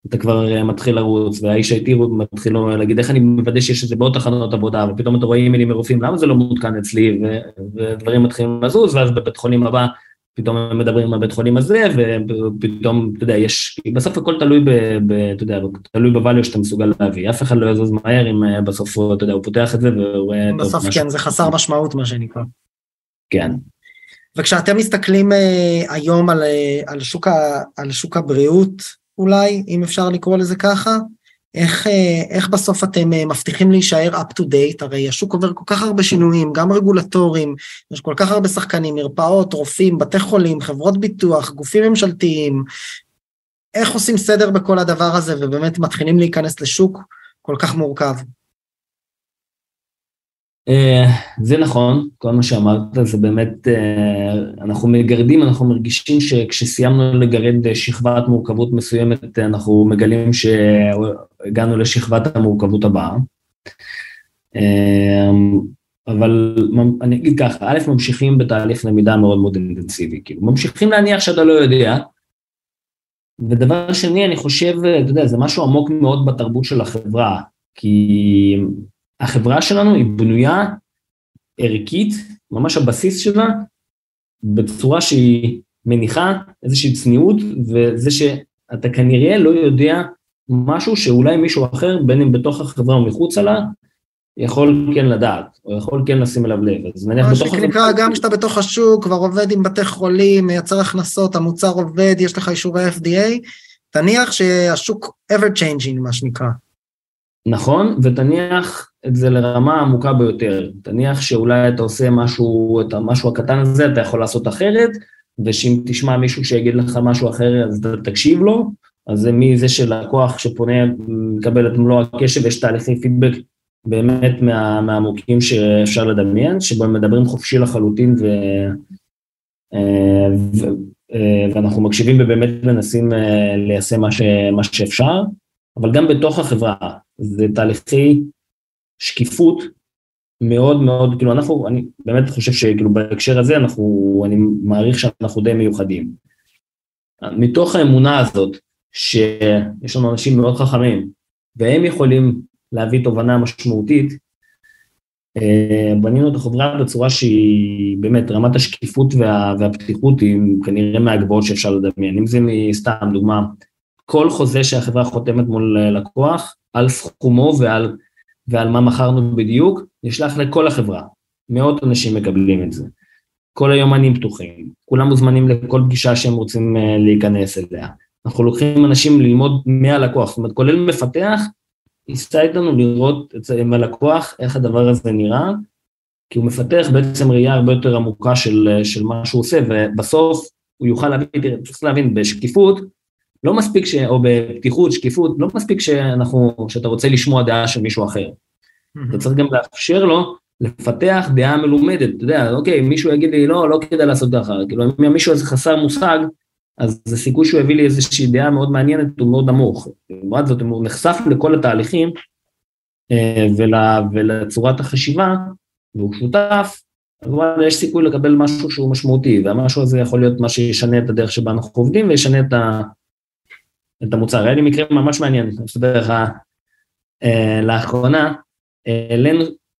אתה כבר מתחיל לרוץ, והאיש האיטי מתחיל להגיד איך אני מוודא שיש את זה בעוד תחנות עבודה, ופתאום אתה רואה אימיילים מרופאים, למה זה לא מעודכן אצלי, ו... ודברים מתחילים לזוז, ואז בבית חולים הבא פתאום הם מדברים על בית חולים הזה, ופתאום, אתה יודע, יש, בסוף הכל תלוי ב... ב אתה יודע, תלוי בvalue שאתה מסוגל להביא, אף אחד לא יזוז מהר אם אה, בסוף, אתה יודע, הוא פותח את זה והוא רואה... בסוף כן, משהו. זה חסר משמעות מה שנקרא. כן. וכשאתם מסתכלים uh, היום על, uh, על, שוק ה, על שוק הבריאות, אולי, אם אפשר לקרוא לזה ככה, איך, אה, איך בסוף אתם אה, מבטיחים להישאר up to date? הרי השוק עובר כל כך הרבה שינויים, גם רגולטוריים, יש כל כך הרבה שחקנים, מרפאות, רופאים, בתי חולים, חברות ביטוח, גופים ממשלתיים. איך עושים סדר בכל הדבר הזה ובאמת מתחילים להיכנס לשוק כל כך מורכב? אה, זה נכון, כל מה שאמרת זה באמת, אנחנו מגרדים, אנחנו מרגישים שכשסיימנו לגרד שכבת מורכבות מסוימת, אנחנו מגלים שהגענו לשכבת המורכבות הבאה. אה, אבל אני אגיד ככה, א', ממשיכים בתהליך למידה מאוד מאוד אינטנסיבי, כאילו, ממשיכים להניח שאתה לא יודע, ודבר שני, אני חושב, אתה יודע, זה משהו עמוק מאוד בתרבות של החברה, כי החברה שלנו היא בנויה ערכית, ממש הבסיס שלה, בצורה שהיא מניחה איזושהי צניעות, וזה שאתה כנראה לא יודע משהו שאולי מישהו אחר, בין אם בתוך החברה או מחוצה לה, יכול כן לדעת, או יכול כן לשים אליו לב. אז נניח בתוך... מה שנקרא, גם כשאתה בתוך השוק, כבר עובד עם בתי חולים, מייצר הכנסות, המוצר עובד, יש לך אישורי FDA, תניח שהשוק ever changing, מה שנקרא. נכון, ותניח את זה לרמה עמוקה ביותר. תניח שאולי אתה עושה משהו, את המשהו הקטן הזה, אתה יכול לעשות אחרת, ושאם תשמע מישהו שיגיד לך משהו אחר, אז תקשיב לו, אז זה מזה שלקוח שפונה, מקבל את מלוא הקשב, יש תהליכי פידבק באמת מה, מהעמוקים שאפשר לדמיין, שבהם מדברים חופשי לחלוטין ו, אה, ו, אה, ואנחנו מקשיבים ובאמת מנסים אה, ליישם מה, ש, מה שאפשר, אבל גם בתוך החברה, זה תהליכי שקיפות מאוד מאוד, כאילו אנחנו, אני באמת חושב שכאילו בהקשר הזה אנחנו, אני מעריך שאנחנו די מיוחדים. מתוך האמונה הזאת שיש לנו אנשים מאוד חכמים והם יכולים להביא תובנה משמעותית, אה, בנינו את החברה בצורה שהיא באמת, רמת השקיפות וה, והפתיחות היא כנראה מהגבוהות שאפשר לדמיין. אם זה מסתם, דוגמה, כל חוזה שהחברה חותמת מול לקוח, על סכומו ועל, ועל מה מכרנו בדיוק, נשלח לכל החברה. מאות אנשים מקבלים את זה. כל היומנים פתוחים, כולם מוזמנים לכל פגישה שהם רוצים אה, להיכנס אליה. אנחנו לוקחים אנשים ללמוד מהלקוח, זאת אומרת, כולל מפתח, ייסע איתנו לראות עם הלקוח איך הדבר הזה נראה, כי הוא מפתח בעצם ראייה הרבה יותר עמוקה של, של מה שהוא עושה, ובסוף הוא יוכל להבין, תראה, צריך להבין, בשקיפות, לא מספיק ש... או בפתיחות, שקיפות, לא מספיק שאנחנו, שאתה רוצה לשמוע דעה של מישהו אחר. אתה צריך גם לאפשר לו לפתח דעה מלומדת, אתה יודע, אוקיי, מישהו יגיד לי, לא, לא כדאי לעשות ככה, כאילו, אם מישהו איזה חסר מושג, אז זה סיכוי שהוא הביא לי איזושהי דעה מאוד מעניינת, הוא מאוד נמוך. לעומת זאת, אם הוא נחשף לכל התהליכים אה, ול, ולצורת החשיבה, והוא שותף, אז וואלה, יש סיכוי לקבל משהו שהוא משמעותי, והמשהו הזה יכול להיות מה שישנה את הדרך שבה אנחנו עובדים וישנה את, ה, את המוצר. היה לי מקרה ממש מעניין, אני אספר לך, אה, לאחרונה,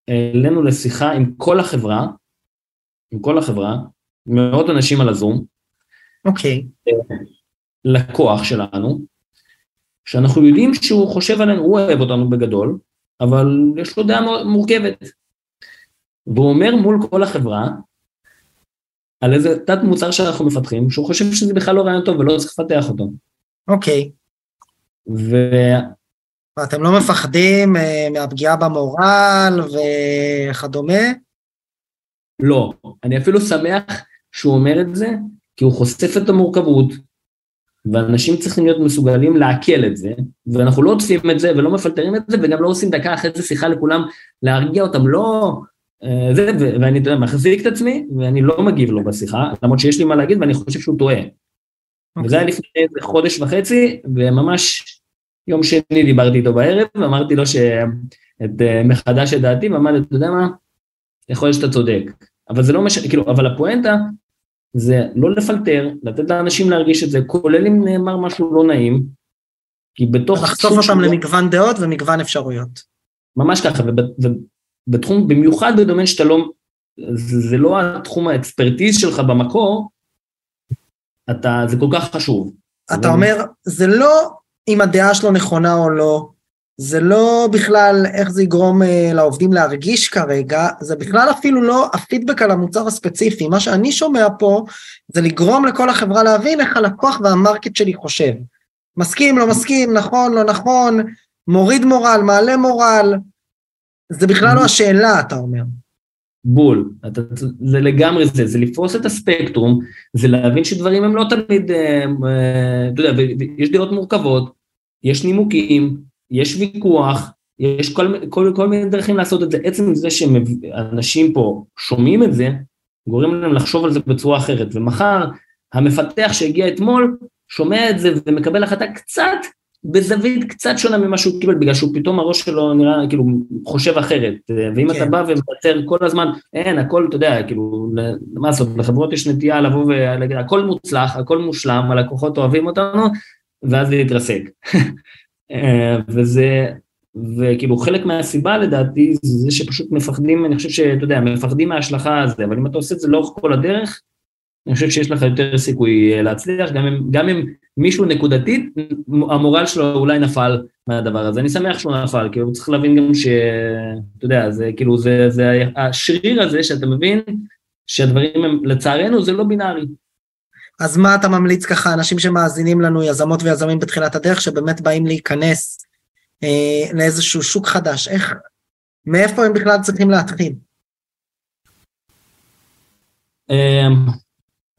העלינו לשיחה עם כל החברה, עם כל החברה, מאות אנשים על הזום, אוקיי. לקוח שלנו, שאנחנו יודעים שהוא חושב עלינו, הוא אוהב אותנו בגדול, אבל יש לו דעה מורכבת. והוא אומר מול כל החברה, על איזה תת מוצר שאנחנו מפתחים, שהוא חושב שזה בכלל לא רעיון טוב ולא צריך לפתח אותו. אוקיי. ו... ואתם לא מפחדים uh, מהפגיעה במורל וכדומה? לא, אני אפילו שמח שהוא אומר את זה, כי הוא חושף את המורכבות, ואנשים צריכים להיות מסוגלים לעכל את זה, ואנחנו לא עוטפים את זה ולא מפלטרים את זה, וגם לא עושים דקה אחרי זה שיחה לכולם להרגיע אותם, לא... אה, זה, ואני, יודע, מחזיק את עצמי, ואני לא מגיב לו בשיחה, למרות שיש לי מה להגיד ואני חושב שהוא טועה. Okay. וזה היה לפני איזה חודש וחצי, וממש יום שני דיברתי איתו בערב, ואמרתי לו שאת אה, מחדש את דעתי, ואמרתי, אתה יודע מה, יכול להיות שאתה צודק. אבל זה לא משנה, כאילו, אבל הפואנטה זה לא לפלטר, לתת לאנשים להרגיש את זה, כולל אם נאמר משהו לא נעים, כי בתוך... לחשוף אותם למגוון דעות ומגוון אפשרויות. ממש ככה, ובתחום, במיוחד בדומיין שאתה לא, זה, זה לא התחום האקספרטיז שלך במקור, אתה, זה כל כך חשוב. אתה אומר, זה לא אם הדעה שלו נכונה או לא, זה לא בכלל איך זה יגרום uh, לעובדים להרגיש כרגע, זה בכלל אפילו לא הפידבק על המוצר הספציפי. מה שאני שומע פה זה לגרום לכל החברה להבין איך הלקוח והמרקט שלי חושב. מסכים, לא מסכים, נכון, לא נכון, מוריד מורל, מעלה מורל, זה בכלל לא השאלה, אתה אומר. בול, אתה, זה לגמרי זה, זה לפרוס את הספקטרום, זה להבין שדברים הם לא תמיד, אה, אה, אתה יודע, יש דעות מורכבות, יש נימוקים, יש ויכוח, יש כל, כל, כל מיני דרכים לעשות את זה. עצם זה שאנשים פה שומעים את זה, גורם להם לחשוב על זה בצורה אחרת. ומחר המפתח שהגיע אתמול, שומע את זה ומקבל החלטה קצת, בזווית קצת שונה ממה שהוא קיבל, בגלל שהוא פתאום הראש שלו נראה, כאילו, חושב אחרת. ואם כן. אתה בא ומוותר כל הזמן, אין, הכל, אתה יודע, כאילו, מה לעשות, לחברות יש נטייה לבוא ולהגיד, הכל מוצלח, הכל מושלם, הלקוחות אוהבים אותנו, ואז להתרסק. וזה, וכאילו חלק מהסיבה לדעתי זה שפשוט מפחדים, אני חושב שאתה יודע, מפחדים מההשלכה הזה, אבל אם אתה עושה את זה לאורך כל הדרך, אני חושב שיש לך יותר סיכוי אה, להצליח, גם אם, גם אם מישהו נקודתית, המורל שלו אולי נפל מהדבר הזה. אני שמח שהוא נפל, כי הוא צריך להבין גם ש... אתה יודע, זה כאילו, זה, זה השריר הזה שאתה מבין שהדברים הם, לצערנו זה לא בינארי. אז מה אתה ממליץ ככה, אנשים שמאזינים לנו, יזמות ויזמים בתחילת הדרך, שבאמת באים להיכנס אה, לאיזשהו שוק חדש, איך, מאיפה הם בכלל צריכים להתחיל? אמ,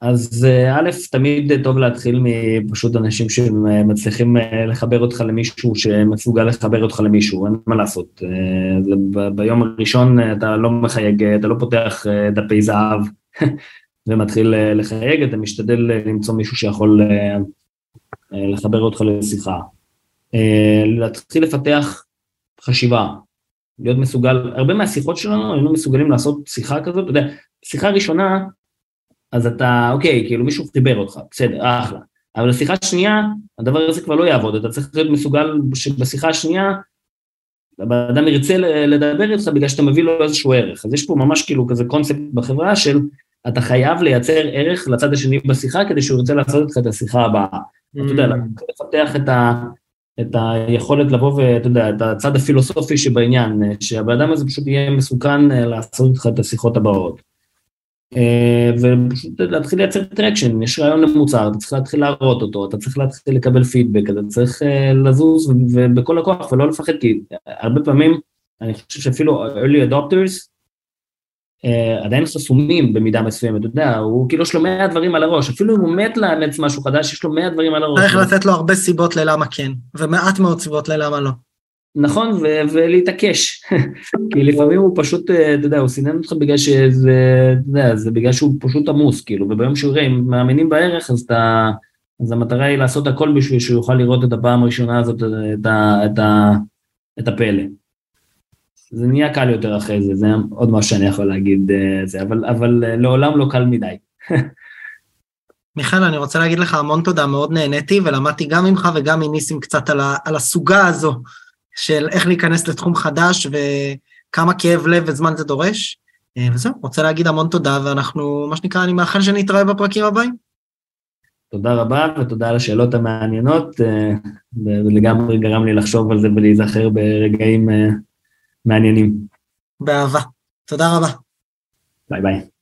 אז אה, א', תמיד טוב להתחיל מפשוט אנשים שמצליחים אה, לחבר אותך למישהו שמסוגל לחבר אותך למישהו, אין מה לעשות. אה, ביום הראשון אתה לא מחייג, אתה לא פותח דפי זהב ומתחיל לחייג, אתה משתדל למצוא מישהו שיכול לחבר אותך לשיחה. להתחיל לפתח חשיבה, להיות מסוגל, הרבה מהשיחות שלנו היינו מסוגלים לעשות שיחה כזאת, אתה יודע, שיחה ראשונה אז אתה, אוקיי, כאילו מישהו חיבר אותך, בסדר, אחלה. אבל בשיחה השנייה, הדבר הזה כבר לא יעבוד, אתה צריך להיות מסוגל שבשיחה השנייה, הבן אדם ירצה לדבר איתך בגלל שאתה מביא לו איזשהו ערך. אז יש פה ממש כאילו כזה קונספט בחברה של אתה חייב לייצר ערך לצד השני בשיחה כדי שהוא ירצה לעשות איתך את השיחה הבאה. Mm. אתה יודע, לפתח את, ה, את היכולת לבוא ואתה יודע, את הצד הפילוסופי שבעניין, שהבן אדם הזה פשוט יהיה מסוכן אה, לעשות איתך את השיחות הבאות. אה, ופשוט להתחיל לייצר traction, יש רעיון למוצר, אתה צריך להתחיל להראות אותו, אתה צריך להתחיל לקבל פידבק, אתה צריך אה, לזוז ובכל הכוח ולא לפחד, כי הרבה פעמים אני חושב שאפילו early adopters עדיין חסומים במידה מסוימת, אתה יודע, הוא כאילו יש לו מאה דברים על הראש, אפילו אם הוא מת לאמץ משהו חדש, יש לו מאה דברים על הראש. צריך לתת לו הרבה סיבות ללמה כן, ומעט מאוד סיבות ללמה לא. נכון, ו- ולהתעקש, כי לפעמים הוא פשוט, אה, אתה יודע, הוא סינן אותך בגלל שזה, אתה יודע, זה בגלל שהוא פשוט עמוס, כאילו, וביום שהוא יראה, אם מאמינים בערך, אז, אתה, אז המטרה היא לעשות הכל בשביל שהוא יוכל לראות את הפעם הראשונה הזאת, את, ה, את, ה, את הפלא. זה נהיה קל יותר אחרי זה, זה עוד משהו שאני יכול להגיד, אה, זה, אבל, אבל אה, לעולם לא קל מדי. מיכאל, אני רוצה להגיד לך המון תודה, מאוד נהניתי, ולמדתי גם ממך וגם מניסים קצת על, ה, על הסוגה הזו של איך להיכנס לתחום חדש וכמה כאב לב וזמן זה דורש. אה, וזהו, רוצה להגיד המון תודה, ואנחנו, מה שנקרא, אני מאחל שנתראה בפרקים הבאים. תודה רבה, ותודה על השאלות המעניינות, אה, ולגמרי גרם לי לחשוב על זה ולהיזכר ברגעים מעניינים. באהבה. תודה רבה. ביי ביי.